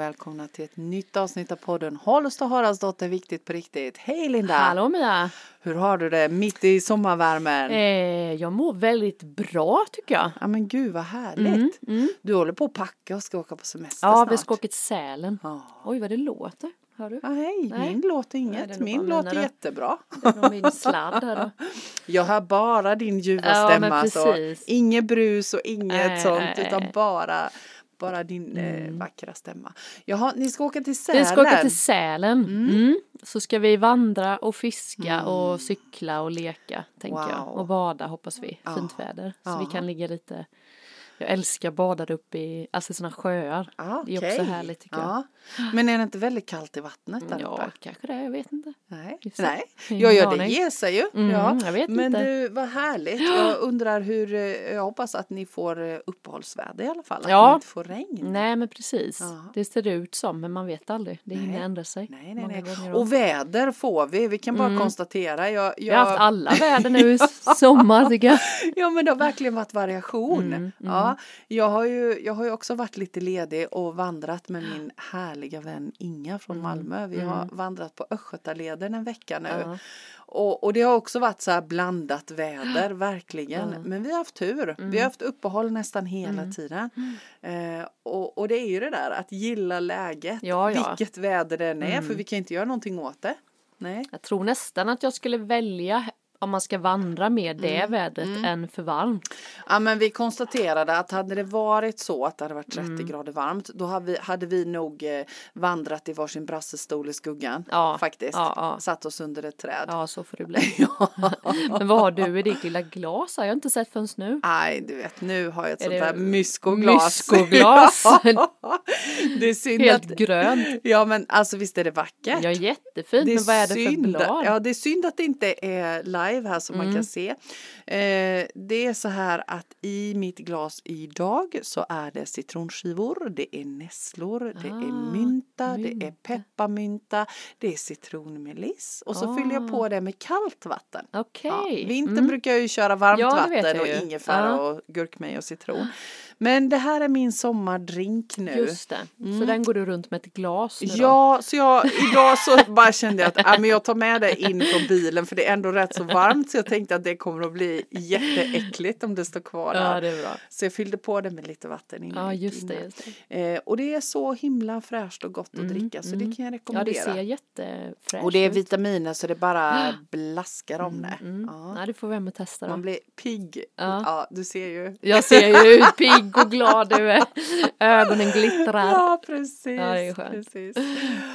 välkomna till ett nytt avsnitt av podden Holst och Haraldsdotter Viktigt på riktigt. Hej Linda! Hallå Mia! Hur har du det mitt i sommarvärmen? Eh, jag mår väldigt bra tycker jag. Ja men gud vad härligt. Mm, mm. Du håller på att packa och ska åka på semester Ja, snart. vi ska åka till Sälen. Ja. Oj vad det låter. Hör du? Ja, hej, Nej. min låter Nej, inget. nog min låter då. jättebra. Det är nog min sladd här då. Jag hör bara din ljuva Ja, stämma. Så inget brus och inget Nej, sånt nej, utan nej. bara, bara din eh, vackra stämma. Jaha, ni ska åka till Sälen. Mm. Vi ska åka till Sälen. Mm. Så ska vi vandra och fiska Mm. och cykla och leka tänker jag. Wow. Och bada hoppas vi. Ja. Fint väder. Så Ja. vi kan ligga lite. Jag älskar badar upp i alltså sådana sjöar. Ja, Det är också härligt tycker jag. ja. Men är det inte väldigt kallt i vattnet där Ja, uppe? kanske det. Jag vet inte. Nej, Nej. Ingen Ja, ja, det ger ju. Mm, ja. jag vet Men inte. du, vad härligt. Jag undrar hur, eh, jag hoppas att ni får eh, uppehållsväder i alla fall. Att Ja. ni inte får regn. Nej men precis. Ja. Det ser ut som men man vet aldrig. Det hinner ändra sig. Nej, nej, nej. Och väder får vi. Vi kan bara Mm. konstatera. Jag, Vi har haft jag, alla väder nu i sommar tycker jag. ja, men det har verkligen varit variation. Mm, mm. Ja, jag, har ju, jag har ju också varit lite ledig och vandrat med min härliga vän Inga från Mm, Malmö. Vi har mm. vandrat på Östgötaleden en vecka nu. Och, och det har också varit så här blandat väder, verkligen. Ja. Men vi har haft tur. Mm. Vi har haft uppehåll nästan hela Mm. tiden. Eh, och, och det är ju det där att gilla läget, Ja, ja. vilket väder det än är, Mm. för vi kan inte göra någonting åt det. Nej. Jag tror nästan att jag skulle välja om man ska vandra med det Mm, vädret mm. än för varmt. Ja men vi konstaterade att hade det varit så att det hade varit 30 Mm. grader varmt då hade vi, hade vi nog eh, vandrat i varsin brassestol i skuggan. Ja, Faktiskt. ja, ja. Satt oss under ett träd. Ja så får det bli. Ja. Men vad har du i ditt lilla glas? Har jag inte sett förrän nu. Nej, du vet nu har jag ett Är sånt där myskoglas. myskoglas? Det är synd Helt att... grönt. Ja men alltså visst är det vackert. Ja jättefint men vad är det för blad? Ja, det är synd att det inte är live här som man Mm. kan se. Eh, det är så här att i mitt glas idag så är det citronskivor, det är nässlor, det är Ah, mynta, det är mynta. pepparmynta, det är citronmeliss och så Ah. fyller jag på det med kallt vatten. Okej. Ja, vintern Mm. brukar jag ju köra varmt Ja, vatten och ingefära Ja. och gurkmeja och citron. Men det här är min sommardrink nu. Just det. Mm. Så den går du runt med ett glas nu då? Ja, så jag, idag så bara kände jag att äh, men jag tar med det in från bilen för det är ändå rätt så varmt så jag tänkte att det kommer att bli jätteäckligt om det står kvar där. Ja det är bra. Så jag fyllde på det med lite vatten innan. Ja just det. Just det. Eh, och det är så himla fräscht och gott att Mm, dricka så det mm. kan jag Ja rekommendera. det ser jättefräscht och det är vitaminer så det bara blaskar om det. Mm. Ja. Ja det får vi hem och testa då. Man blir pigg. Ja. Ja, du ser ju. Jag ser ju ut pigg och glad du är. Ögonen glittrar. Ja, precis. Ja, det är skönt. precis.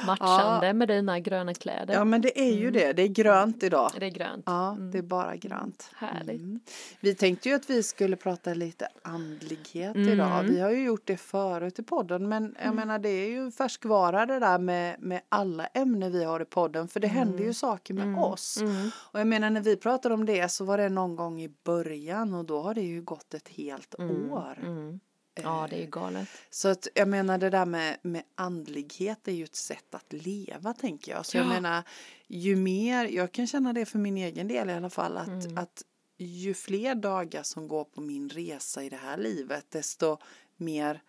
Matchande med dina gröna kläder. Ja, men det är ju det. Det är grönt idag. Det är grönt. Ja, Mm. det är bara grönt. Härligt. Mm. Vi tänkte ju att vi skulle prata lite andlighet Mm. idag. Vi har ju gjort det förut i podden men jag Mm. menar det är ju färskvara det där med, med alla ämnen vi har i podden för det händer ju saker med Mm. oss. Mm. Och jag menar när vi pratade om det så var det någon gång i början och då har det ju gått ett helt Mm. år. Mm. Ja det är Eh, galet. Så att jag menar det där med, med andlighet är ju ett sätt att leva tänker jag. Så jag Ja. menar ju mer, jag kan känna det för min egen del i alla fall att, Mm. att ju fler dagar som går på min resa i det här livet desto mer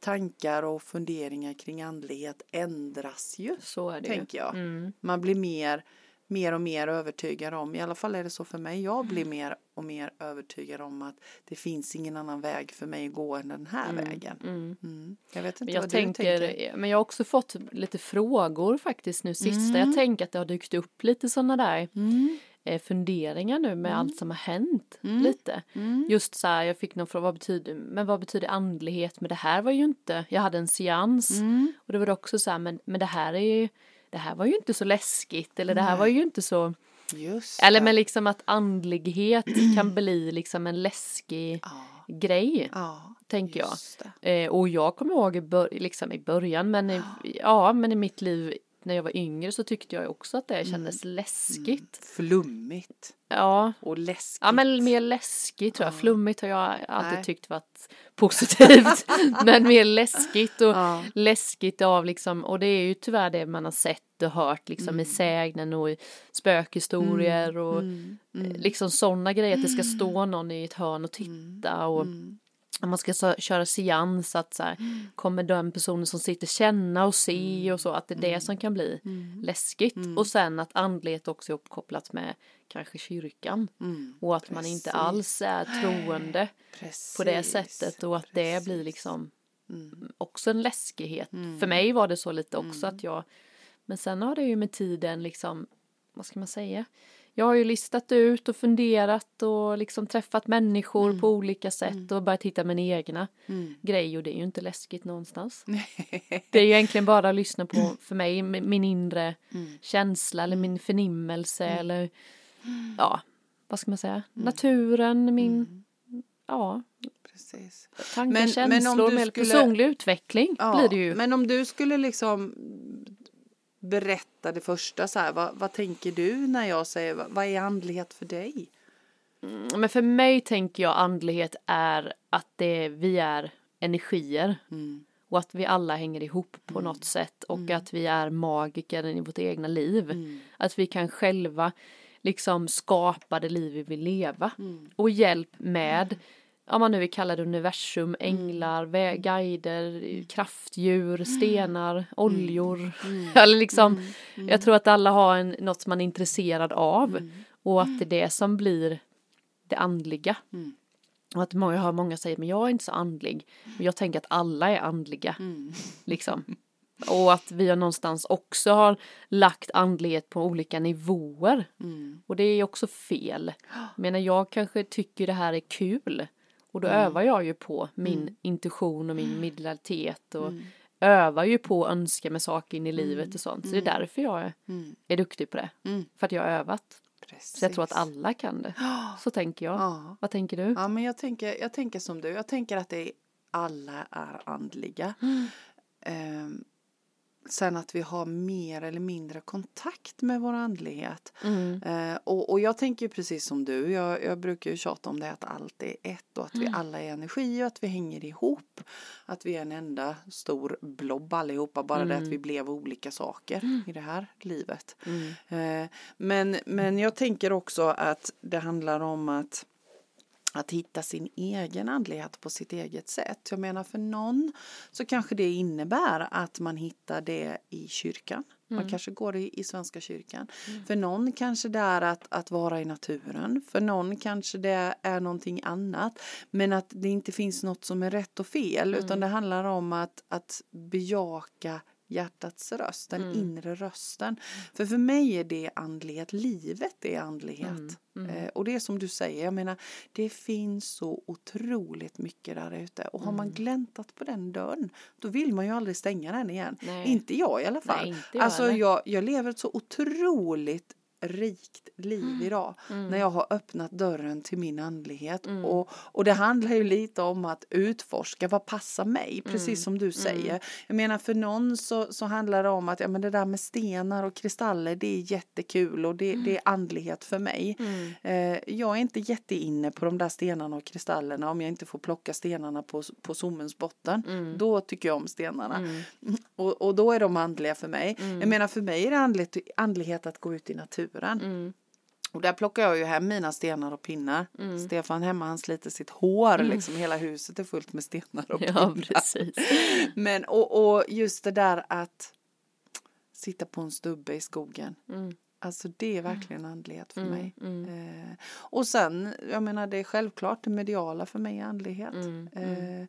tankar och funderingar kring andlighet ändras ju. Så är det tänker ju. jag. Mm. Man blir mer, mer och mer övertygad om, i alla fall är det så för mig, jag blir mer och mer övertygad om att det finns ingen annan väg för mig att gå än den här Mm. vägen. Mm. Mm. Jag vet inte jag vad tänker, du tänker. men jag har också fått lite frågor faktiskt nu sista. Mm. Jag tänker att det har dykt upp lite sådana där Mm. eh, funderingar nu med Mm. allt som har hänt Mm. lite. Mm. Just så här, jag fick någon fråga, vad betyder, men vad betyder andlighet? Men det här var ju inte, jag hade en seans Mm. och det var också så här, men, men det här är ju, det här var ju inte så läskigt eller det här var ju inte så, Just eller men liksom att andlighet kan bli liksom en läskig Ja, grej, ja, tänker jag. Eh, och jag kommer ihåg i, bör- liksom i början, men i, ja, men i mitt liv när jag var yngre så tyckte jag också att det kändes läskigt. Flummigt Ja, och läskigt. ja, men mer läskigt tror jag. Ja. Flummigt har jag alltid Nej. tyckt varit positivt, men mer läskigt och Ja. läskigt av liksom, och det är ju tyvärr det man har sett och hört liksom i sägnen och i spökhistorier och Mm. Mm. liksom sådana grejer, att det ska stå någon i ett hörn och titta och Mm. Man ska så, köra seans att så här, kommer den personen som sitter känna och se och så att det är det som kan bli läskigt. Och sen att andlighet också är uppkopplat med kanske kyrkan. Och att man inte Precis. alls är troende på det sättet. Och att det blir liksom också en läskighet. För mig var det så lite också att jag men sen har det ju med tiden liksom vad ska man säga jag har ju listat ut och funderat och liksom träffat människor på olika sätt och börjat hitta min egna grej och det är ju inte läskigt någonstans. Det är ju egentligen bara att lyssna på, för mig, min inre känsla eller min förnimmelse eller ja, vad ska man säga, naturen, min, ja, Precis. tankar, Men- men om känslor, du skulle- personlig utveckling Ja, blir det ju. Men om du skulle liksom berätta det första så här, vad, vad tänker du när jag säger, vad, vad är andlighet för dig? Men för mig tänker jag andlighet är att det, vi är energier. Mm. Och att vi alla hänger ihop på något sätt och att vi är magiker i vårt egna liv. Mm. Att vi kan själva liksom skapa det liv vi vill leva. Mm. Och hjälp med, om man nu vill kalla det universum, Mm. änglar, vä- guider, kraftdjur, stenar, Mm. oljor. Eller liksom, jag tror att alla har en, något som man är intresserad av. Mm. Och att det är det som blir det andliga. Mm. Och att många, jag hör många säga, men jag är inte så andlig. Men jag tänker att alla är andliga. Mm. Liksom. Och att vi har någonstans också har lagt andlighet på olika nivåer. Mm. Och det är också fel. Menar jag kanske tycker det här är kul. Och då Mm. övar jag ju på min intuition och min medialitet. Och Mm. övar ju på att önska mig saker in i livet och sånt. Så det är därför jag är, Mm. är duktig på det. Mm. För att jag har övat. Precis. Så jag tror att alla kan det. Så tänker jag. Ja. Vad tänker du? Ja, men jag tänker, jag tänker som du. Jag tänker att det är, alla är andliga. Ehm, sen att vi har mer eller mindre kontakt med vår andlighet. Mm. Eh, och, och jag tänker precis som du. Jag, jag brukar ju tjata om det att allt är ett och att vi alla är energi och att vi hänger ihop. Att vi är en enda stor blob allihopa. Bara det att vi blev olika saker i det här livet. Eh, men, men jag tänker också att det handlar om att att hitta sin egen andlighet på sitt eget sätt. Jag menar för någon så kanske det innebär att man hittar det i kyrkan. Man kanske går i, i Svenska kyrkan. För någon kanske det är att, att vara i naturen. För någon kanske det är någonting annat. Men att det inte finns något som är rätt och fel. Utan det handlar om att, att bejaka hjärtats röst, den inre rösten. För för mig är det andlighet, livet är andlighet. Eh, och det är som du säger, jag menar det finns så otroligt mycket där ute. Och har man gläntat på den dörren då vill man ju aldrig stänga den igen. Nej. Inte jag i alla fall. Nej, jag alltså jag, jag lever ett så otroligt rikt liv Mm. idag när jag har öppnat dörren till min andlighet Mm. och, och det handlar ju lite om att utforska vad passar mig Mm. precis som du säger jag menar för någon så, så handlar det om att ja, men det där med stenar och kristaller det är jättekul och det, det är andlighet för mig Mm. eh, jag är inte jätteinne på de där stenarna och kristallerna om jag inte får plocka stenarna på, på zoomens botten Mm. då tycker jag om stenarna och, och då är de andliga för mig Mm. jag menar för mig är det andlighet, andlighet att gå ut i naturen Mm. och där plockar jag ju hem mina stenar och pinnar. Mm. Stefan hemma han sliter sitt hår liksom hela huset är fullt med stenar och Ja, pinnar. precis. Men och, och just det där att sitta på en stubbe i skogen. Mm. Alltså det är verkligen andlighet för Mm, mig. mm. Eh, och sen, jag menar det är självklart det mediala för mig är andlighet. Mm, Eh,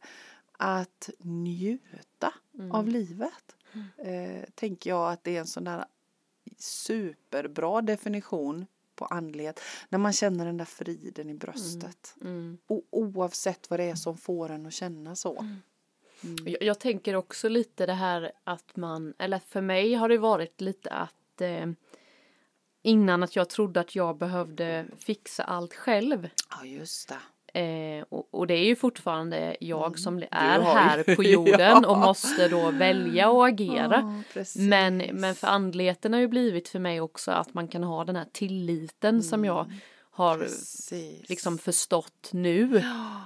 att njuta Mm. av livet. Eh, tänker jag att det är en sån där superbra definition på andlighet. När man känner den där friden i bröstet. Mm. O- oavsett vad det är som får en att känna så. Mm. Jag, jag tänker också lite det här att man, eller för mig har det varit lite att eh, innan att jag trodde att jag behövde fixa allt själv. Ja just det. Eh, och, och det är ju fortfarande jag som är Mm. ju- här på jorden Ja. och måste då välja och agera. Ja. Men, men för andligheten har ju blivit för mig också att man kan ha den här tilliten som jag har Precis. liksom förstått nu.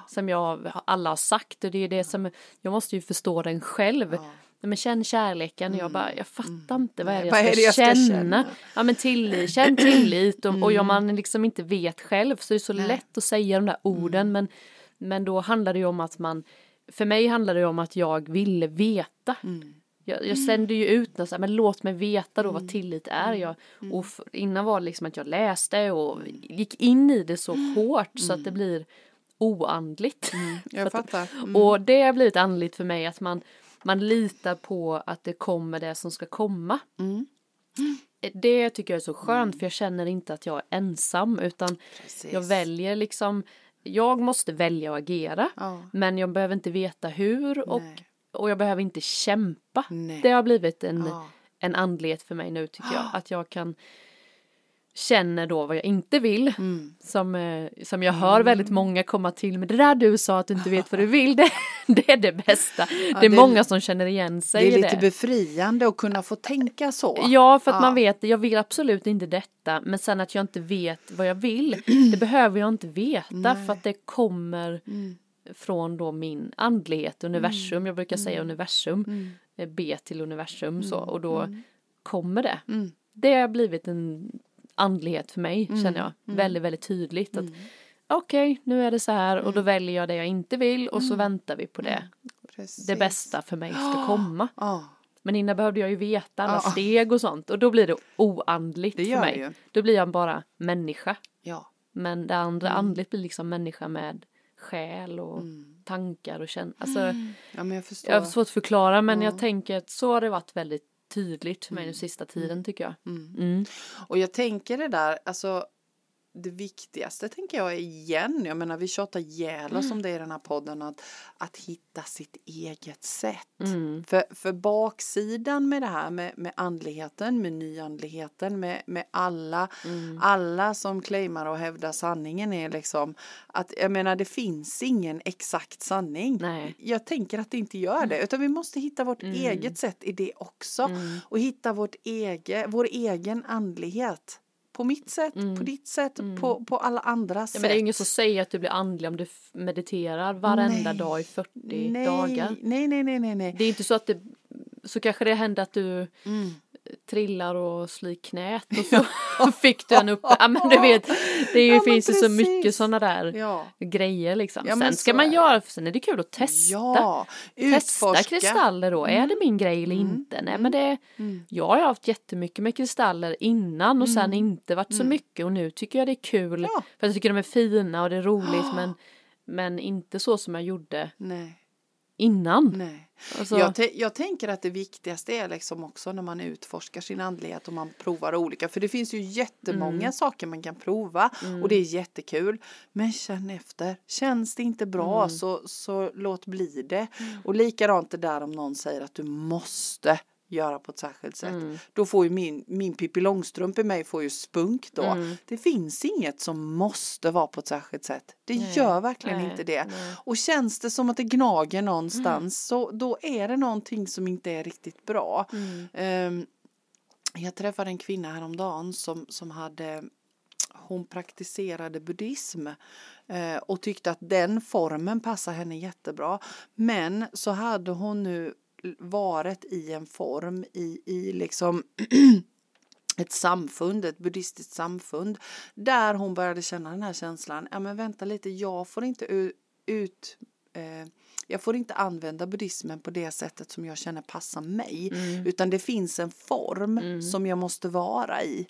Som jag alla har sagt och det är det som jag måste ju förstå den själv. Nej, men känn kärleken. Jag bara, jag fattar inte vad är det jag, ska, är det jag ska känna? känna? Ja men tillit, känn tillit och, och om man liksom inte vet själv så är det så lätt att säga de där orden men Men då handlar det ju om att man, för mig handlar det om att jag ville veta. Mm. Jag, jag sände ju ut något så här, men låt mig veta då vad tillit är. Jag, och för, innan var det liksom att jag läste och gick in i det så hårt så att det blir oandligt. Jag fattar. Mm. Och det har blivit andligt för mig att man, man litar på att det kommer det som ska komma. Mm. Det tycker jag är så skönt för jag känner inte att jag är ensam utan Precis. jag väljer liksom jag måste välja att agera Ja. men jag behöver inte veta hur och, Nej. och jag behöver inte kämpa. Nej. Det har blivit en, Ja. en andlighet för mig nu tycker jag. Att jag kan känner då vad jag inte vill. Mm. Som, eh, som jag hör väldigt många komma till med det där du sa att du inte vet vad du vill. Det, det är det bästa. det är det många som känner igen sig Det är lite det. befriande att kunna få tänka så. Ja, för att Ja. man vet, jag vill absolut inte detta, men sen att jag inte vet vad jag vill, det behöver jag inte veta för att det kommer Mm. från då min andlighet, universum, jag brukar Mm. säga universum, eh, be till universum så, och då Mm. kommer det. Mm. Det har blivit en andlighet för mig, känner jag, väldigt, väldigt tydligt att okej, nu är det så här och då väljer jag det jag inte vill och så väntar vi på det. Precis. Det bästa för mig ska komma. Ja, Men innan behövde jag ju veta alla Ja. steg och sånt och då blir det oandligt Det för mig. ju. Då blir jag bara människa. ja. Men det andra Mm. andligt blir liksom människa med själ och tankar och känn. Alltså ja, men jag jag har svårt att förklara men jag tänker att så har det varit väldigt tydligt för mig den sista tiden tycker jag. Mm. Och jag tänker det där, alltså det viktigaste tänker jag är igen, jag menar vi tjatar ihjäl Mm. oss om det i den här podden, att, att hitta sitt eget sätt. Mm. För, för baksidan med det här med, med andligheten, med nyandligheten, med, med alla, Mm. alla som claimar och hävdar sanningen är liksom att jag menar det finns ingen exakt sanning. Nej. Jag tänker att det inte gör det, utan vi måste hitta vårt Mm. eget sätt i det också och hitta vårt ege, vår egen andlighet. På mitt sätt, på ditt sätt, på, på alla andra Mm. Ja, sätt. men det är ingen som säger att du blir andlig om du mediterar varenda Nej. dag i 40 nej, dagar. Nej, nej, nej, nej, nej. Det är inte så att det så kanske det händer att du Mm. Trillar och slår knät och så fick du en upp. Ja men du vet, det ju, Ja, finns ju så mycket sådana där Ja. grejer liksom. Ja, sen ska man är göra, sen är det kul att testa. Ja, Testa kristaller då, är det min grej eller inte? Nej men det, Mm. jag har haft jättemycket med kristaller innan och sen inte varit så mycket och nu tycker jag det är kul. Mm. För jag tycker de är fina och det är roligt men, men inte så som jag gjorde Nej, innan. nej. Alltså, Jag, jag tänker att det viktigaste är liksom också när man utforskar sin andlighet och man provar olika. För det finns ju jättemånga Mm. saker man kan prova och det är jättekul. Men känn efter. Känns det inte bra Mm. så, så låt bli det. Och likadant det där om någon säger att du måste göra på ett särskilt sätt. Mm. Då får ju min, min Pippi Långstrump i mig får ju spunk då. Mm. Det finns inget som måste vara på ett särskilt sätt. Det Nej, gör verkligen nej, inte det. nej. Och känns det som att det gnager någonstans så då är det någonting som inte är riktigt bra. Mm. Ehm, jag träffade en kvinna häromdagen som, som hade hon praktiserade buddhism eh, och tyckte att den formen passar henne jättebra. Men så hade hon nu varit i en form i, i liksom ett samfund, ett buddhistiskt samfund där hon började känna den här känslan, ja men vänta lite, jag får inte ut eh, jag får inte använda buddhismen på det sättet som jag känner passar mig. Utan det finns en form som jag måste vara i.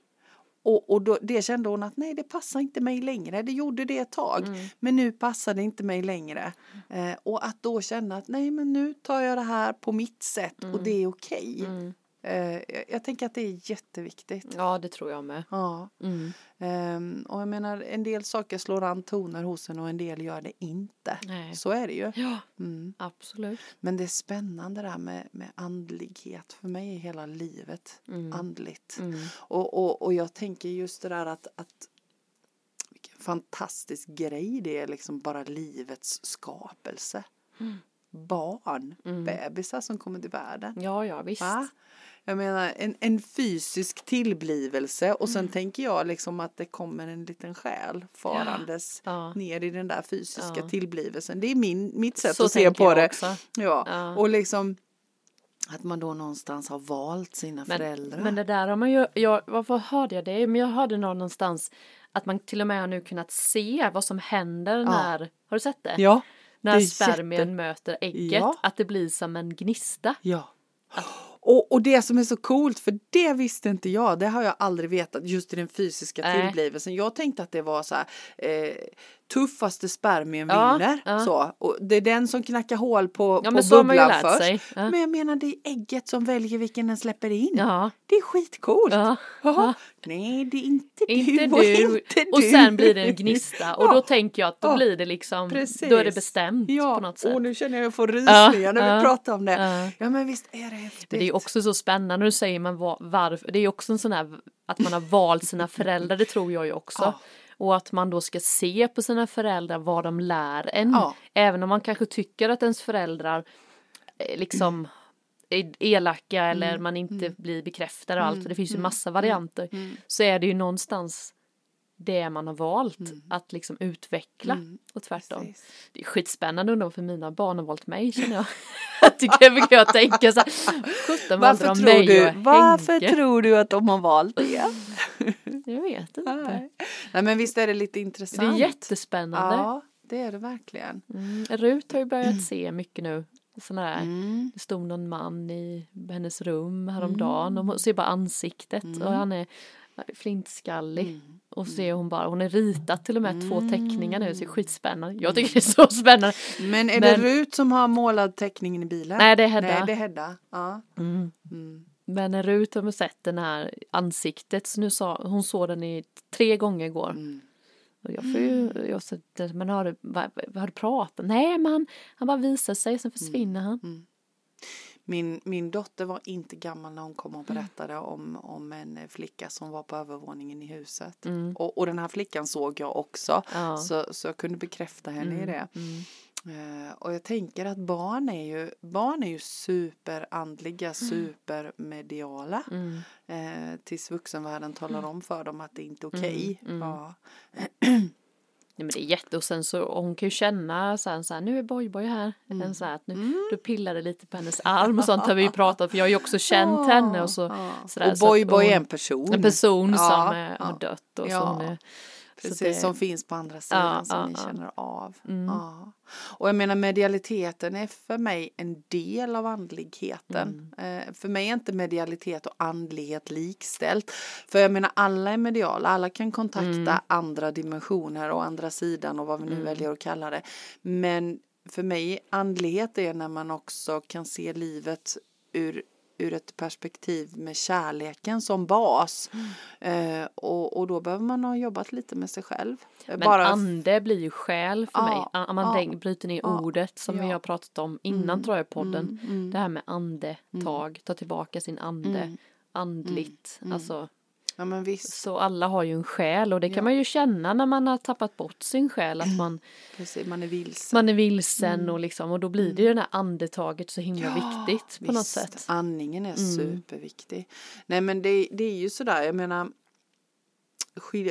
Och, och då, det kände hon att nej det passar inte mig längre. Det gjorde det ett tag. Men nu passar det inte mig längre. Eh, och att då känna att nej men nu tar jag det här på mitt sätt och det är okej. Eh, jag, jag tänker att det är jätteviktigt. Ja det tror jag med. Ja. Mm. Ehm, och jag menar en del saker slår an toner hos en och en del gör det inte. Nej. Så är det ju. Ja, Mm. absolut. Men det är spännande det här med, med andlighet. För mig är hela livet andligt. Mm. Och, och, och jag tänker just det där att, att vilken fantastisk grej det är liksom bara livets skapelse. Barn, bebisar som kommer till världen. Ja, ja visst. Va? Jag menar en, en fysisk tillblivelse och sen tänker jag liksom att det kommer en liten själ farandes Ja. ner i den där fysiska Ja. tillblivelsen. Det är min, mitt sätt Så att se på jag det. också. Ja. Ja. och liksom Att man då någonstans har valt sina men, föräldrar. Men det där har man ju, jag, varför hörde jag det? Men jag hörde någonstans att man till och med har nu kunnat se vad som händer ja. när, har du sett det? Ja. När spermien jätte... möter ägget, ja. att det blir som en gnista. Ja. Att... Och, och det som är så coolt, för det visste inte jag, det har jag aldrig vetat just i den fysiska tillblivelsen. Jag tänkte att det var så här, eh, tuffaste spermien ja, vinner. Ja. Så. Och det är den som knackar hål på, ja, på bubblan först. Ja. Men jag menar det är ägget som väljer vilken den släpper in. Det är skitcoolt. Nej det är inte, inte du, och inte du. Och sen blir det en gnista och då tänker jag att då blir det liksom, Precis. då är det bestämt ja. på något sätt. Och nu känner jag att jag får rysningar när vi pratar om det. Ja. men visst är det häftigt. Men det är också så spännande, nu säger man varför, det är också en sån här att man har valt sina föräldrar, det tror jag ju också. Och att man då ska se på sina föräldrar vad de lär en. Ja. Även om man kanske tycker att ens föräldrar eh, liksom är elaka eller mm. man inte mm. blir bekräftad och allt. För det finns ju mm. massa varianter. Mm. Så är det ju någonstans det man har valt mm. att liksom utveckla mm. och tvärtom. Precis. Det är skitspännande undrar för mina barn har valt mig känner jag. jag tycker jag brukar tänka så här, varför tror mig du, Varför Henke? tror du att de har valt det? jag vet inte. Nej. Nej men visst är det lite intressant. Det är jättespännande. Ja det är det verkligen. Mm. Rut har ju börjat se mycket nu. Såna där, mm. Det stod någon man i hennes rum häromdagen mm. och ser bara ansiktet mm. och han är flintskallig. Mm. Och ser hon bara, hon är ritat till och med två teckningar nu, så det är skitspännande. Jag tycker det är så spännande. Men är Men... det Rut som har målat teckningen i bilen? Nej det är Hedda. Nej det är Hedda. Ja. Mm. Mm. Men när Rut har sett den här ansiktet, så nu sa, hon såg den i tre gånger igår. Mm. Och jag får ju, mm. jag sa, men har du, har du pratat? Nej men han bara visar sig, sen försvinner han. Mm. mm. Min, min dotter var inte gammal när hon kom och mm. berättade om, om en flicka som var på övervåningen i huset. Mm. Och, och den här flickan såg jag också. Ja. Så, så jag kunde bekräfta henne mm. i det. Mm. Uh, och jag tänker att barn är ju, barn är ju superandliga, mm. supermediala. Mm. Uh, tills vuxenvärlden talar om för dem att det inte är okej. Okay. Ja. Nej men det är jätte och sen så hon kan ju känna så här, så här nu är Boy-Boy här. Mm. Så här, att nu, mm. Du pillade lite på hennes arm och sånt har vi ju pratat för jag har ju också känt henne och så. Oh. Sådär, och Boy-Boy är en person. En person ja, som ja. har dött och ja. så är, Precis, det, som finns på andra sidan ja, som ja, ni känner av. Mm. Ja. Och jag menar medialiteten är för mig en del av andligheten. Mm. Eh, för mig är inte medialitet och andlighet likställt. För jag menar alla är mediala, alla kan kontakta mm. andra dimensioner och andra sidan och vad vi nu mm. väljer att kalla det. Men för mig andlighet är när man också kan se livet ur ur ett perspektiv med kärleken som bas. Mm. Eh, och, och då behöver man ha jobbat lite med sig själv. Men Bara ande blir ju själ för ja, mig. Man ja, bryter ner ja, ordet som vi har pratat om innan mm, tror jag i podden. Mm, mm. det här med andetag, mm. ta tillbaka sin ande, mm. andligt, alltså Ja, men visst. Så alla har ju en själ och det kan ja. man ju känna när man har tappat bort sin själ att man Precis, man är vilsen. Man är vilsen mm. och liksom och då blir det ju det här andetaget så himla ja, viktigt på visst. något sätt. Andningen är mm. superviktig. Nej men det, det är ju sådär, jag menar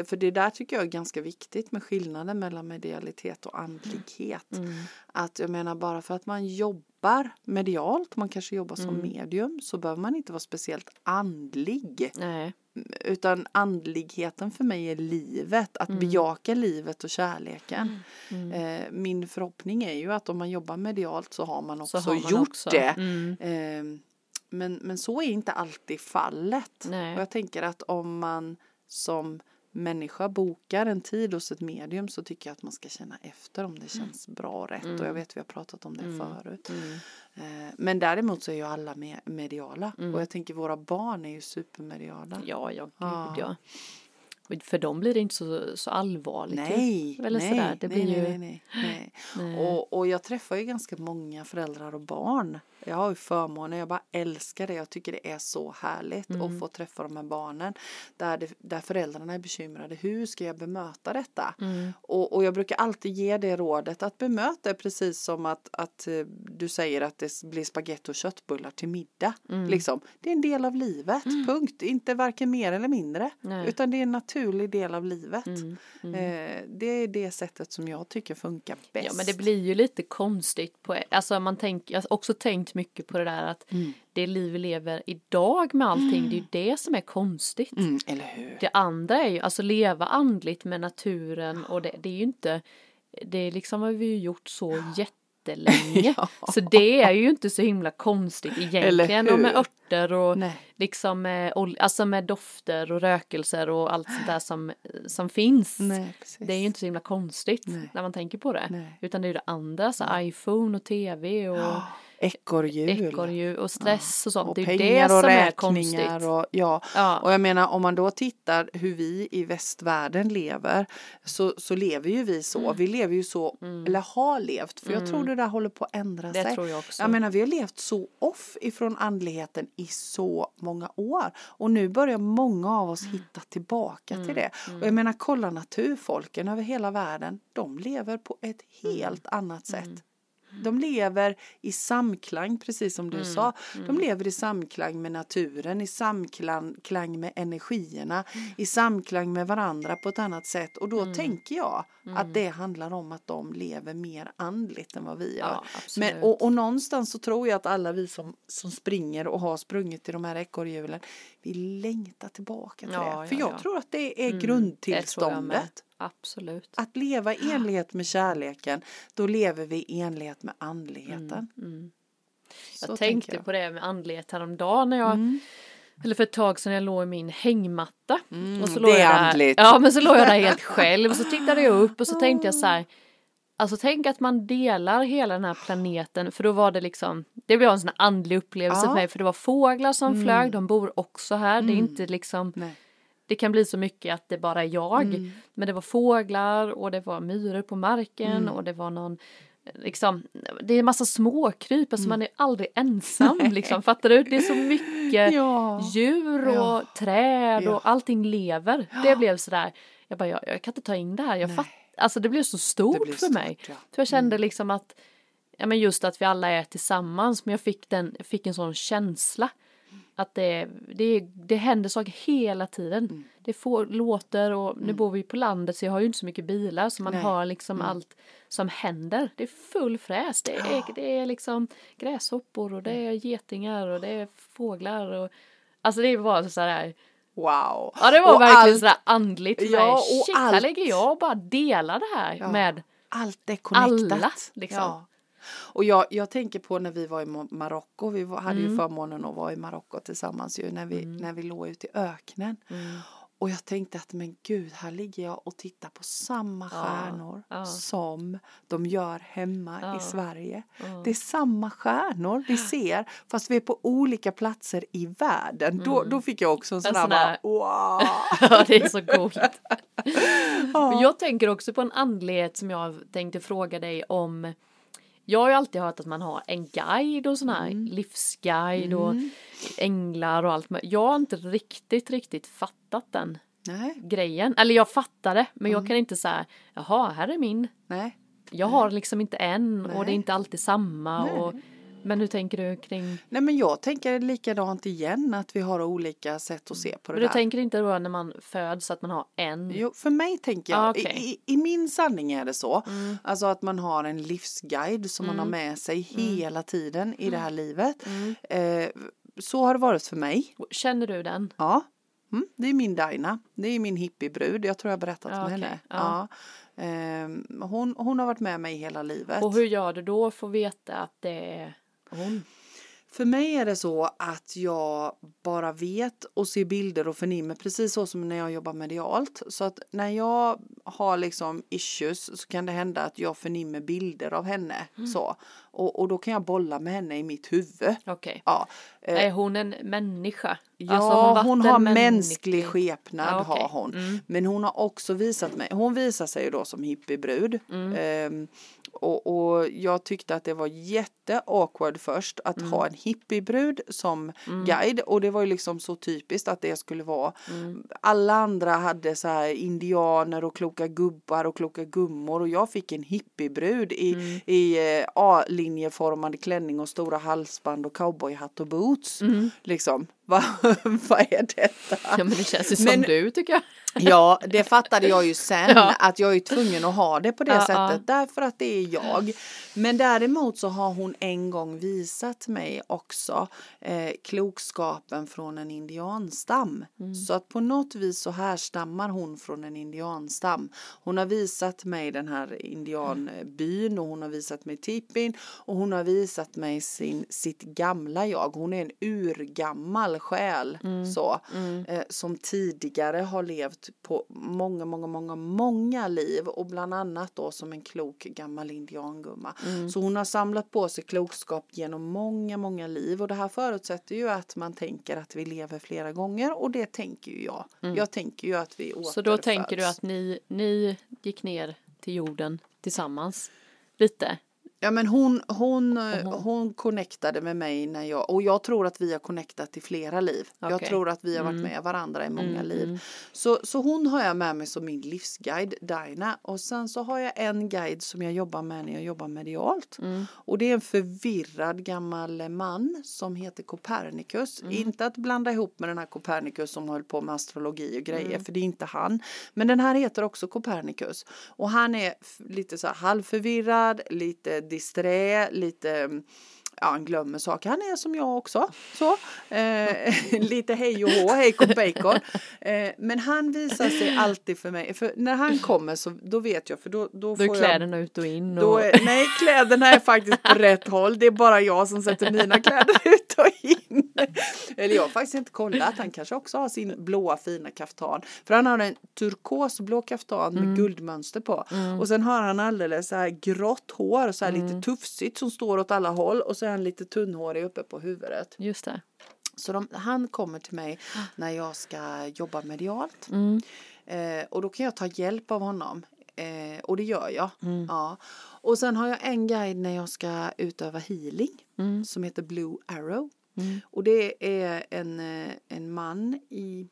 för det där tycker jag är ganska viktigt med skillnaden mellan medialitet och andlighet. Mm. Att jag menar bara för att man jobbar medialt, man kanske jobbar som mm. medium, så behöver man inte vara speciellt andlig. Nej. Utan andligheten för mig är livet, att mm. bejaka livet och kärleken. Mm. mm. Eh, min förhoppning är ju att om man jobbar medialt så har man också har man gjort också. det. Mm. Eh, men, men så är inte alltid fallet. Nej. Och jag tänker att om man som människa bokar en tid hos ett medium så tycker jag att man ska känna efter om det mm. känns bra och rätt. Mm. Och jag vet vi har pratat om det mm. förut. Mm. Eh, men däremot så är ju alla mediala. Mm. Och jag tänker våra barn är ju supermediala. Ja, ja, gud ja. ja. För dem blir det inte så, så allvarligt. Nej, Eller nej, sådär. Det nej, blir ju... nej, nej, nej. nej. Och, och jag träffar ju ganska många föräldrar och barn jag har ju förmånen, jag bara älskar det. Jag tycker det är så härligt mm. att få träffa de här barnen. Där, det, där föräldrarna är bekymrade. Hur ska jag bemöta detta? Mm. Och, och jag brukar alltid ge det rådet att bemöta precis som att, att eh, du säger att det blir spagetti och köttbullar till middag. Mm. Liksom. Det är en del av livet, mm. punkt. Inte varken mer eller mindre. Utan det är en naturlig del av livet. Mm. Mm. Eh, det är det sättet som jag tycker funkar bäst. Ja men det blir ju lite konstigt på, alltså man tänker, jag har också tänkt mycket på det där att mm. det liv vi lever idag med allting, mm. det är ju det som är konstigt. Mm, eller hur? Det andra är ju, alltså leva andligt med naturen och det, det är ju inte, det liksom har vi ju gjort så jätte jättelänge. ja. Så det är ju inte så himla konstigt egentligen och med örter och Nej. liksom med, alltså med dofter och rökelser och allt sånt där som, som finns. Nej, det är ju inte så himla konstigt Nej. när man tänker på det. Utan det är ju det andra, så iPhone och tv och ja Ekorrhjul. Och stress och sånt. Och det är det som är konstigt. Och, ja. ja. och jag menar om man då tittar hur vi i västvärlden lever så, så lever ju vi så. Mm. Vi lever ju så, mm. eller har levt, för jag tror mm. det där håller på att ändra det sig. Tror jag, också. jag menar vi har levt så off ifrån andligheten i så många år och nu börjar många av oss mm. hitta tillbaka till det. Och jag menar kolla naturfolken över hela världen, de lever på ett helt annat sätt de lever i samklang, precis som du mm. sa. De mm. lever i samklang med naturen, i samklang med energierna, mm. i samklang med varandra på ett annat sätt. Och då mm. tänker jag att mm. det handlar om att de lever mer andligt än vad vi gör. Ja, Men, och, och någonstans så tror jag att alla vi som, som springer och har sprungit i de här ekorrhjulen, vi längtar tillbaka till ja, det. För ja, jag tror att det är mm, grundtillståndet. Absolut. Att leva i enlighet med kärleken, då lever vi i enlighet med andligheten. Mm, mm. Jag tänkte jag. på det med andlighet häromdagen när jag mm. Eller för ett tag sedan jag låg i min hängmatta. Mm, och så låg det är jag där, andligt. Ja men så låg jag där helt själv och så tittade jag upp och så tänkte jag så här Alltså tänk att man delar hela den här planeten för då var det liksom Det blev en sån andlig upplevelse ja. för mig för det var fåglar som mm. flög, de bor också här, mm. det är mm. inte liksom Nej det kan bli så mycket att det bara är jag. Mm. Men det var fåglar och det var myror på marken mm. och det var någon liksom, det är en massa småkryp, alltså mm. man är aldrig ensam liksom, fattar du? Det är så mycket ja. djur och ja. träd och allting lever. Det blev sådär, jag bara, jag, jag kan inte ta in det här, jag alltså det blev så stort blev för stort, mig. Ja. För jag kände mm. liksom att, ja men just att vi alla är tillsammans, men jag fick den, jag fick en sån känsla att det, det, det händer saker hela tiden. Mm. Det får, låter och nu mm. bor vi på landet så jag har ju inte så mycket bilar så man Nej. har liksom mm. allt som händer. Det är full fräs. Det är, det är liksom gräshoppor och det är getingar och det är fåglar och alltså det var så här Wow! Ja det var och verkligen allt, sådär andligt ja, mig. Shit, allt, här lägger jag och bara delar det här ja, med allt är connectat. alla. Liksom. Ja. Och jag, jag tänker på när vi var i Marocko, vi var, hade mm. ju förmånen att vara i Marocko tillsammans ju när vi, mm. när vi låg ute i öknen. Mm. Och jag tänkte att men gud, här ligger jag och tittar på samma stjärnor ja, ja. som de gör hemma ja, i Sverige. Det är samma stjärnor vi ser fast vi är på olika platser i världen. Mm. Då, då fick jag också en sån här bara, wow! ja, det är så coolt. Jag tänker också på en andlighet som jag tänkte fråga dig om jag har ju alltid hört att man har en guide och sån här mm. livsguide och mm. änglar och allt. Jag har inte riktigt, riktigt fattat den Nej. grejen. Eller jag fattar det, men mm. jag kan inte säga, jaha, här är min. Nej. Jag har liksom inte en Nej. och det är inte alltid samma. Och men hur tänker du kring? Nej men jag tänker likadant igen att vi har olika sätt att se på det men du där. tänker inte då när man föds att man har en? Jo, för mig tänker jag, ah, okay. i, i, min sanning är det så. Mm. Alltså att man har en livsguide som mm. man har mm. med sig mm. hela tiden i det här mm. livet. Mm. Eh, så har det varit för mig. Känner du den? Ja. Mm, det är min Daina. Det är min hippiebrud. Jag tror jag har berättat ah, om okay. henne. Ja. ja. Eh, hon, hon har varit med mig hela livet. Och hur gör du då för att veta att det är hon. För mig är det så att jag bara vet och ser bilder och förnimmer precis så som när jag jobbar medialt. Så att när jag har liksom issues så kan det hända att jag förnimmer bilder av henne. Mm. Så. Och, och då kan jag bolla med henne i mitt huvud. Okay. Ja. Är hon en människa? Ja, alltså hon, har mänsklig skepnad ja, okay. har hon. Mm. Men hon har också visat mig, hon visar sig då som hippiebrud. Mm. Um, och, och jag tyckte att det var jätte awkward först att mm. ha en hippiebrud som mm. guide och det var ju liksom så typiskt att det skulle vara. Mm. Alla andra hade så här indianer och kloka gubbar och kloka gummor och jag fick en hippiebrud i, mm. i eh, A-linjeformade klänning och stora halsband och cowboyhatt och boots. Mm. Liksom. Vad va är detta? Ja men det känns ju som men, du tycker jag. Ja, det fattade jag ju sen ja. att jag är tvungen att ha det på det ja, sättet ja. därför att det är jag. Men däremot så har hon en gång visat mig också eh, klokskapen från en indianstam. Mm. Så att på något vis så härstammar hon från en indianstam. Hon har visat mig den här indianbyn och hon har visat mig tippin och hon har visat mig sin, sitt gamla jag. Hon är en urgammal själ mm. så mm. Eh, som tidigare har levt på många, många, många, många liv och bland annat då som en klok gammal indiangumma. Mm. Så hon har samlat på sig klokskap genom många, många liv och det här förutsätter ju att man tänker att vi lever flera gånger och det tänker ju jag. Mm. Jag tänker ju att vi återföds. Så då tänker du att ni, ni gick ner till jorden tillsammans lite? Ja men hon, hon, uh hon connectade med mig när jag, och jag tror att vi har connectat i flera liv. Okay. Jag tror att vi har varit mm. med varandra i många mm. liv. Mm. Så, så hon har jag med mig som min livsguide, Dina. Och sen så har jag en guide som jag jobbar med när jag jobbar medialt. Mm. Och det är en förvirrad gammal man som heter Copernicus. Mm. Inte att blanda ihop med den här Copernicus som höll på med astrologi och grejer, mm. för det är inte han. Men den här heter också Copernicus. Och han är lite så här halvförvirrad, lite disträ, lite ja, han glömmer saker. Han är som jag också. Så. Eh, lite hej och hå, hej kom bacon. Eh, men han visar sig alltid för mig. För när han kommer så då vet jag. För då, då, då är kläderna jag, ut och in. Och... Är, nej, kläderna är faktiskt på rätt håll. Det är bara jag som sätter mina kläder ut och in. Eller jag har faktiskt inte kollat. Han kanske också har sin blåa fina kaftan. För han har en turkosblå kaftan med mm. guldmönster på. Mm. Och sen har han alldeles så här grått hår, så här mm. lite tufsigt som står åt alla håll. Och så är han lite tunnhårig uppe på huvudet. Just det. Så de, han kommer till mig när jag ska jobba medialt. Mm. Eh, och då kan jag ta hjälp av honom. Eh, och det gör jag. Mm. Ja. Och sen har jag en guide när jag ska utöva healing. Mm. Som heter Blue Arrow. Mm. Och det är en, eh, en man i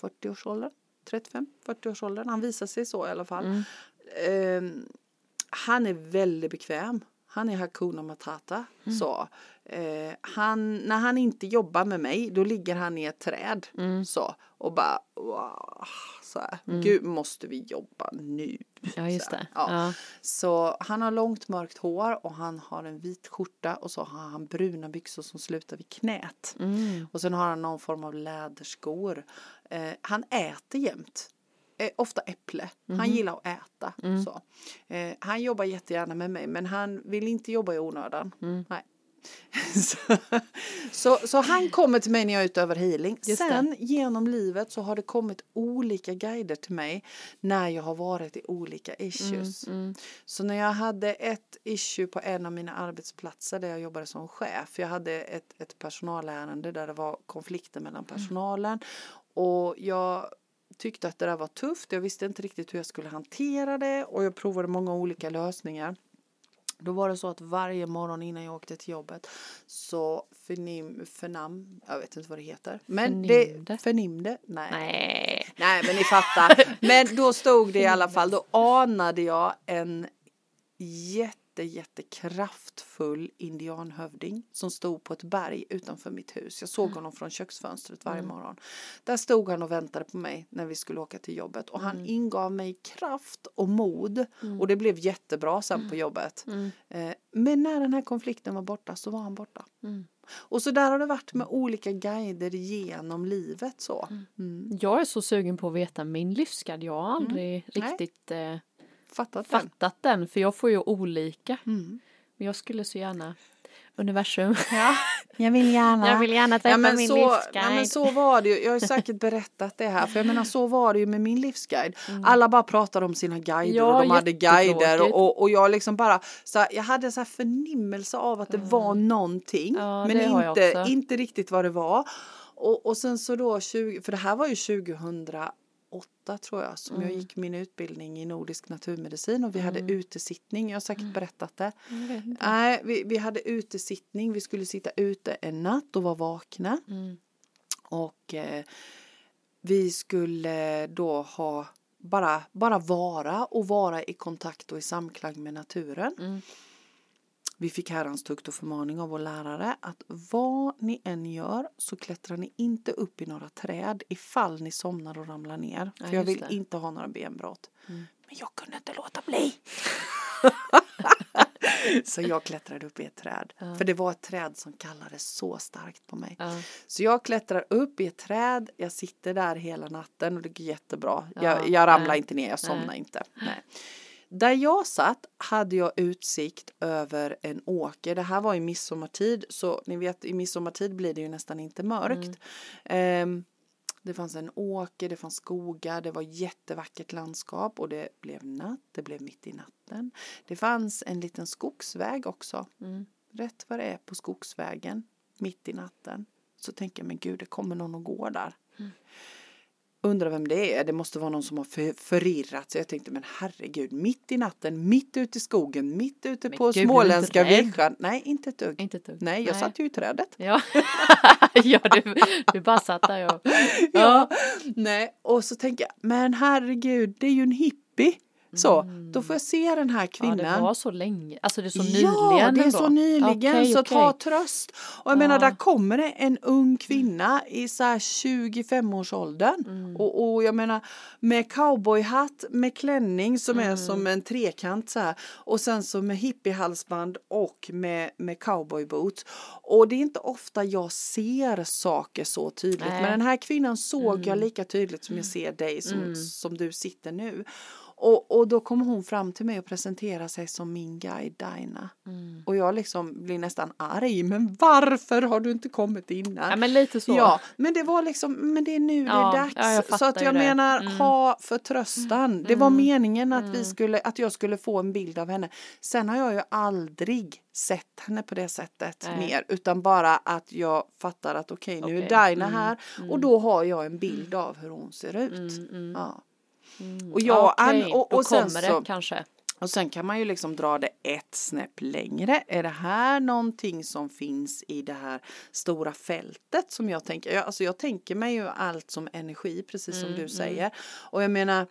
40-årsåldern. 35-40-årsåldern. Han visar sig så i alla fall. Eh, han är väldigt bekväm han är Hakuna Matata. Mm. Så, eh, han, när han inte jobbar med mig då ligger han i ett träd mm. så och bara wow, så här, mm. gud måste vi jobba nu. Ja just det. Ja. ja. Så han har långt mörkt hår och han har en vit skjorta och så har han bruna byxor som slutar vid knät. Mm. Och sen har han någon form av läderskor. Eh, han äter jämt eh, ofta äpple. Mm. Han mhm. gillar att äta. Mm. Så. Eh, han jobbar jättegärna med mig men han vill inte jobba i onödan. Mm. Nej. så, så, så, han kommer till mig när jag är ute över healing. Just Sen det. genom livet så har det kommit olika guider till mig när jag har varit i olika issues. Mm, mm. Så när jag hade ett issue på en av mina arbetsplatser där jag jobbade som chef. Jag hade ett, ett personalärende där det var konflikter mellan mm. personalen. Och jag tyckte att det där var tufft. Jag visste inte riktigt hur jag skulle hantera det och jag provade många olika lösningar. Då var det så att varje morgon innan jag åkte till jobbet så förnim, förnam, jag vet inte vad det heter. Men förnimde? det förnimde, nej. nej. Nej men ni fattar. Men då stod det i alla fall, då anade jag en jätte jätte, jättekraftfull indianhövding som stod på ett berg utanför mitt hus. Jag såg mm. honom från köksfönstret varje mm. morgon. Där stod han och väntade på mig när vi skulle åka till jobbet och han mm. ingav mig kraft och mod och det blev jättebra sen på jobbet. Eh, men när den här konflikten var borta så var han borta. Och så där har det varit med olika guider genom livet så. Mm. Jag är så sugen på att veta min livsguide. Jag har aldrig mm. riktigt eh, fattat, fattat den. den. För jag får ju olika. Mm. Men jag skulle så gärna universum. Ja, jag vill gärna. Jag vill gärna träffa ja, min så, livsguide. Ja, men så var det ju. Jag har säkert berättat det här. För jag menar så var det ju med min livsguide. Mm. Alla bara pratade om sina guider ja, och de hade guider. Och, och jag liksom bara, så jag hade så här förnimmelse av att det mm. var någonting. Ja, men inte, inte riktigt vad det var. Och, och sen så då 20, för det här var ju 2000 åtta tror jag som mm. jag gick min utbildning i nordisk naturmedicin och vi mm. hade utesittning. Jag har säkert mm. berättat det. Nej, vi, vi hade utesittning. Vi skulle sitta ute en natt och vara vakna. Mm. Och eh, vi skulle då ha bara, bara vara och vara i kontakt och i samklang med naturen. Vi fick herrans tukt och förmaning av vår lärare att vad ni än gör så klättrar ni inte upp i några träd ifall ni somnar och ramlar ner. För jag vill det. inte ha några benbrott. Mm. Men jag kunde inte låta bli. så jag klättrade upp i ett träd. Ja. För det var ett träd som kallades så starkt på mig. Ja. Så jag klättrar upp i ett träd, jag sitter där hela natten och det går jättebra. Ja. Jag, jag ramlar inte ner, jag somnar inte. Nej. Där jag satt hade jag utsikt över en åker. Det här var i midsommartid så ni vet i midsommartid blir det ju nästan inte mörkt. Mm. Um, det fanns en åker, det fanns skogar, det var jättevackert landskap och det blev natt, det blev mitt i natten. Det fanns en liten skogsväg också. Mm. Rätt vad det är på skogsvägen, mitt i natten, så tänker jag men gud det kommer någon och går där. Mm. Undrar vem det är, det måste vara någon som har för, förirrat sig. Jag tänkte men herregud, mitt i natten, mitt ute i skogen, mitt ute men på gud, småländska vischan. Nej, inte ett dugg. Inte ett dugg. Nej, jag Nej. satt ju i trädet. Ja, ja du, du bara satt där och... Ja. ja. Nej, och så tänker jag, men herregud, det är ju en hippie. Så, mm. då får jag se den här kvinnan. Ja, det var så länge, alltså det är så nyligen Ja, det är så nyligen, okay, så okay. ta tröst. Och jag ja. menar, där kommer det en ung kvinna i så här 25-årsåldern. Mm. Och, och jag menar, med cowboyhatt, med klänning som mm. är som en trekant så här. Och sen så med hippiehalsband och med, med cowboyboots. Och det är inte ofta jag ser saker så tydligt. Nej. Men den här kvinnan såg jag mm. lika tydligt som jag ser dig som, mm. som du sitter nu. Och, och då kommer hon fram till mig och presenterar sig som min guide Dina. Mm. Och jag liksom blir nästan arg. Men varför har du inte kommit innan? Ja men lite så. Ja men det var liksom, men det är nu ja, det är dags. Ja, så att jag det. menar mm. ha förtröstan. Mm. Det var meningen att vi mm. skulle, att jag skulle få en bild av henne. Sen har jag ju aldrig sett henne på det sättet Nej. mer utan bara att jag fattar att okej okay, nu okay. är Dina mm. här och mm. då har jag en bild av hur hon ser ut. Ja. Mm. Och jag, okay, och, och då kommer det så, kanske. Och sen kan man ju liksom dra det ett snäpp längre. Är det här någonting som finns i det här stora fältet som jag tänker? Jag, alltså jag tänker mig ju allt som energi precis som mm, du mm. säger. Mm. Och jag menar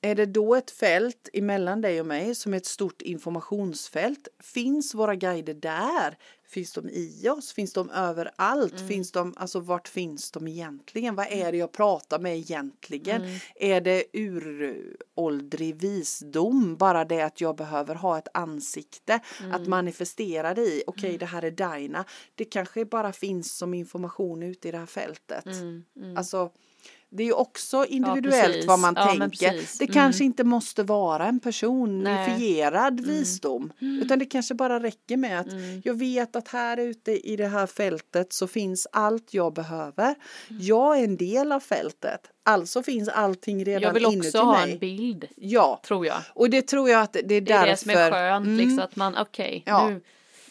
är det då ett fält emellan dig och mig som är ett stort informationsfält? Finns våra guider där? Finns de i oss? Finns de överallt? Mm. Finns de, alltså vart finns de egentligen? Vad är det jag pratar med egentligen? Mm. Är det uråldrig visdom? Bara det att jag behöver ha ett ansikte mm. att manifestera det i. Okej, okay, mm. det här är Daina. Det kanske bara finns som information ute i det här fältet. Mm, mm. Alltså det är ju också individuellt ja, vad man ja, tänker. Det mm. kanske inte måste vara en personifierad mm. visdom. Mm. Utan det kanske bara räcker med att mm. jag vet att här ute i det här fältet så finns allt jag behöver. Mm. Jag är en del av fältet. Alltså finns allting redan inuti mig. Jag vill också ha en bild. Ja. Tror jag. Och det tror jag att det är därför. Det är det som är skönt liksom mm. att man okej. Okay, ja. Nu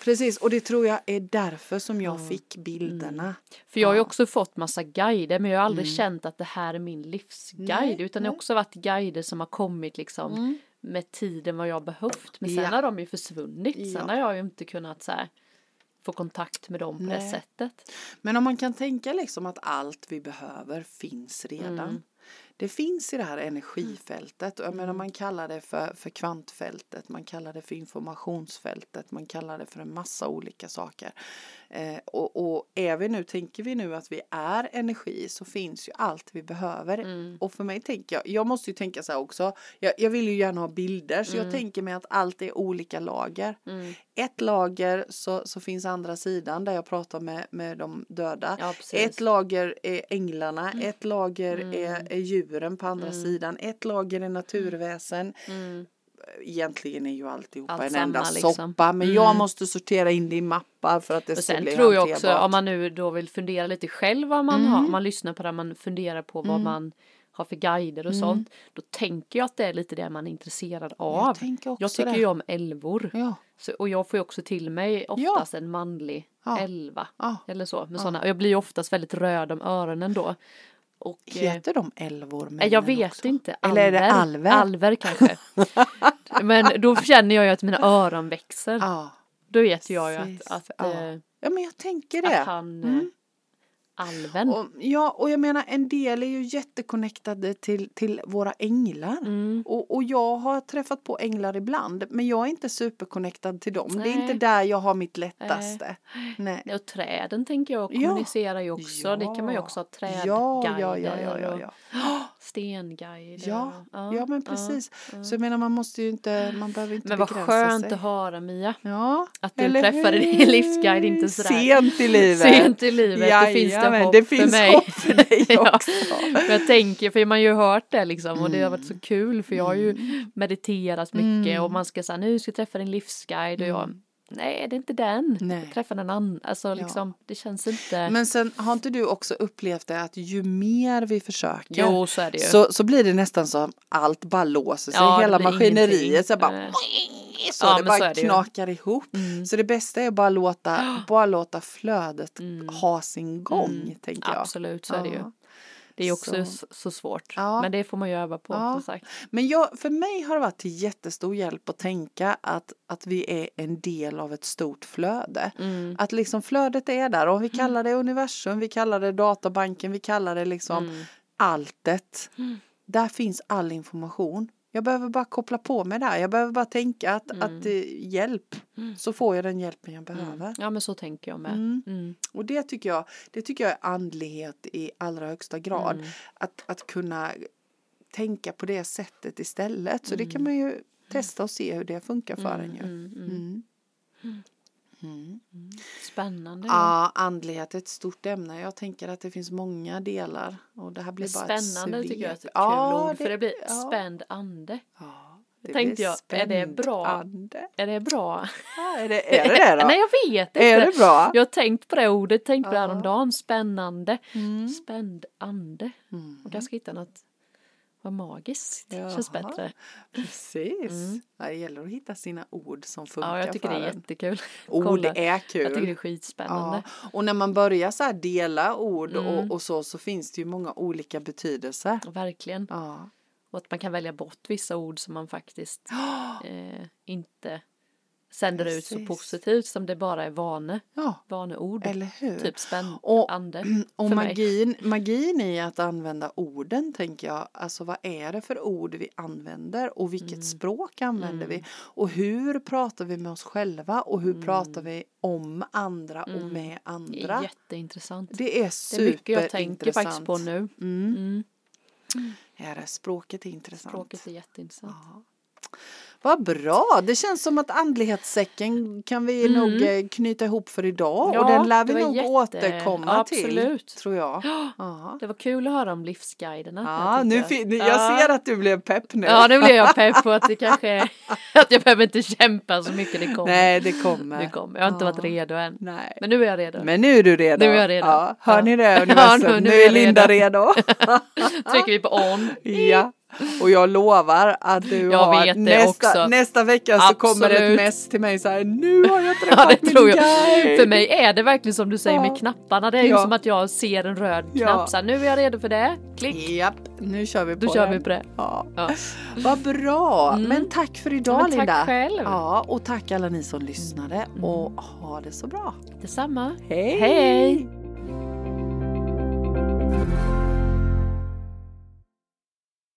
Precis, och det tror jag är därför som jag mm. fick bilderna. Mm. För jag har ju också fått massa guider men jag har aldrig mm. känt att det här är min livsguide utan det har också varit guider som har kommit liksom mm. med tiden vad jag behövt. Men sen ja. har de ju försvunnit. Ja. Sen har jag ju inte kunnat så här, få kontakt med dem på Nej. det sättet. Men om man kan tänka liksom att allt vi behöver finns redan. Mm det finns i det här energifältet och jag menar mm. man kallar det för, för kvantfältet, man kallar det för informationsfältet, man kallar det för en massa olika saker. Eh, och, och är vi nu, tänker vi nu att vi är energi så finns ju allt vi behöver. Mm. Och för mig tänker jag, jag måste ju tänka så här också, jag, jag vill ju gärna ha bilder så mm. jag tänker mig att allt är olika lager. Mm. Ett lager så, så finns andra sidan där jag pratar med, med de döda. Ja, ett lager är änglarna, mm. ett lager mm. är, är djuren på andra mm. sidan, ett lager är naturväsen egentligen är ju alltihopa Allt en enda liksom. soppa men mm. jag måste sortera in det i mappar för att det ska bli tror jag också om man nu då vill fundera lite själv vad man mm. har, om man lyssnar på det man funderar på vad mm. man har för guider och mm. sånt då tänker jag att det är lite det man är intresserad av. Jag, jag tycker det. ju om älvor ja. så, och jag får ju också till mig oftast ja. en manlig ja. älva eller så med sådana och jag blir ju oftast väldigt röd om öronen då och, eh, Heter de älvor? Jag vet också? inte. Alver. Eller är det alver? Alver kanske. men då känner jag ju att mina öron växer. Ja. Då vet jag ju att, att ja. Eh, ja men jag tänker det. Att han, mm. Alven. Och, ja, och jag menar en del är ju jättekonnectade till, till våra änglar. Mm. Och, och jag har träffat på änglar ibland men jag är inte superconnectad till dem. Det är Nej. inte där jag har mitt lättaste. Nej. Och träden tänker jag Ja. kommunicerar ju också. Det kan man ju också ha Ja, trädguider ja, ja, ja, ja, ja. och stenguider. Ja, och- ja men precis. Så jag menar man måste ju inte, man behöver inte Men vad begränsa skönt sig. att höra Mia. Ja, Att du eller träffade hur? din livsguide inte sådär. Sent i livet. Sent i livet, det finns det Jajamän, hopp det för finns mig. hopp för dig Ja. också. Men jag tänker, för man har ju hört det liksom och det har varit så Mm. kul för jag har ju mediterat mycket och man ska säga nu ska jag träffa din livsguide och jag Nej, det är inte den. Mm. Nej. Jag träffar en annan. Alltså liksom, det känns inte. Men sen har inte du också upplevt det att ju mer vi försöker jo, så så, så blir det nästan som allt bara låser sig, Ja, hela maskineriet ingenting. så bara så Ja, det men så bara är det knakar ihop. Så det bästa är bara låta, bara låta flödet ha sin gång, tänker jag. Absolut, så är det ju. Det är också Så. så, svårt. Ja. Men det får man ju öva på Ja. som sagt. Men jag, för mig har det varit till jättestor hjälp att tänka att, att vi är en del av ett stort flöde. Mm. Att liksom flödet är där och vi kallar det universum, vi kallar det databanken, vi kallar det liksom Mm. alltet. Där finns all information. Jag behöver bara koppla på mig där. Jag behöver bara tänka att, att eh, hjälp. Så får jag den hjälpen jag behöver. Ja men så tänker jag med. Mm. Mm. Och det tycker jag, det tycker jag är andlighet i allra högsta grad. Mm. Att, att kunna tänka på det sättet istället. Så det Mm. kan man ju testa och se hur det funkar för en ju. Mm. Spännande. Ja, andlighet är ett stort ämne. Jag tänker att det finns många delar. Och det här blir bara ett Spännande tycker jag är ett kul. Ja, ord. För det blir ja. spänd ande. Ja, det Tänkte jag, är det bra? spännande. Är det bra? Ja, är, det, är det det då? Nej jag vet inte. är det bra? Jag har tänkt på det ordet, tänkt på det häromdagen. Spännande. Mm. Spänd ande. Mm. Man kanske ska hitta något vad magiskt. Känns Jaha. bättre. Precis. Ja, det gäller att hitta sina ord som funkar Mm. Ja jag tycker det är en. jättekul. Ord Kolla. är kul. Jag tycker det är skitspännande. Ja, och när man börjar så här dela ord Mm. och, och så så finns det ju många olika betydelser. Verkligen. Ja. Och att man kan välja bort vissa ord som man faktiskt eh, inte sänder ut så Precis. positivt som det bara är vane, ja, vaneord. eller hur? Typ spännande. Och- Och mig. magin, magin i att använda orden tänker jag, alltså vad är det för ord vi använder och vilket Mm. språk använder vi och hur pratar vi med oss själva och hur pratar Mm. vi om andra och med Det är andra. jätteintressant. Det är Det är mycket jag tänker superintressant. faktiskt på nu. Mm. Mm. Ja, det språket är intressant. Språket är jätteintressant. Ja. Vad bra, det känns som att andlighetssäcken kan vi nog eh, knyta ihop för idag och Mm. Ja, den lär vi nog jätte- återkomma till Absolut. tror jag. Ja, Det var kul att höra om livsguiderna. ja Jag nu fin- jag Ja. ser att du blev pepp nu. Ja, nu blev jag pepp på att det kanske att jag behöver inte kämpa så mycket. Det kommer. Nej, det kommer. Det kommer. Jag har inte Ja. varit redo än. Nej. Men nu är jag redo. Men nu är du redo. Nu är jag redo. Ja, hör ni det universum? nu- nu, är Linda redo. Trycker vi på on. ja. Och jag lovar att du Jag har det nästa, nästa vecka så kommer ett Absolut. mess till mig så här nu har jag Ja, träffat det min guide. För mig är det verkligen som du säger Ja. med knapparna. Det är ju Ja. som att jag ser en röd Ja. knapp. Så här, nu är jag redo för det. Klick. Japp, nu kör vi på Då kör vi på det. Ja. Ja. Vad bra, Mm. men tack för idag Ja, tack Linda. själv. Ja, och tack alla ni som lyssnade och ha det så bra. Detsamma. Hej! Hej.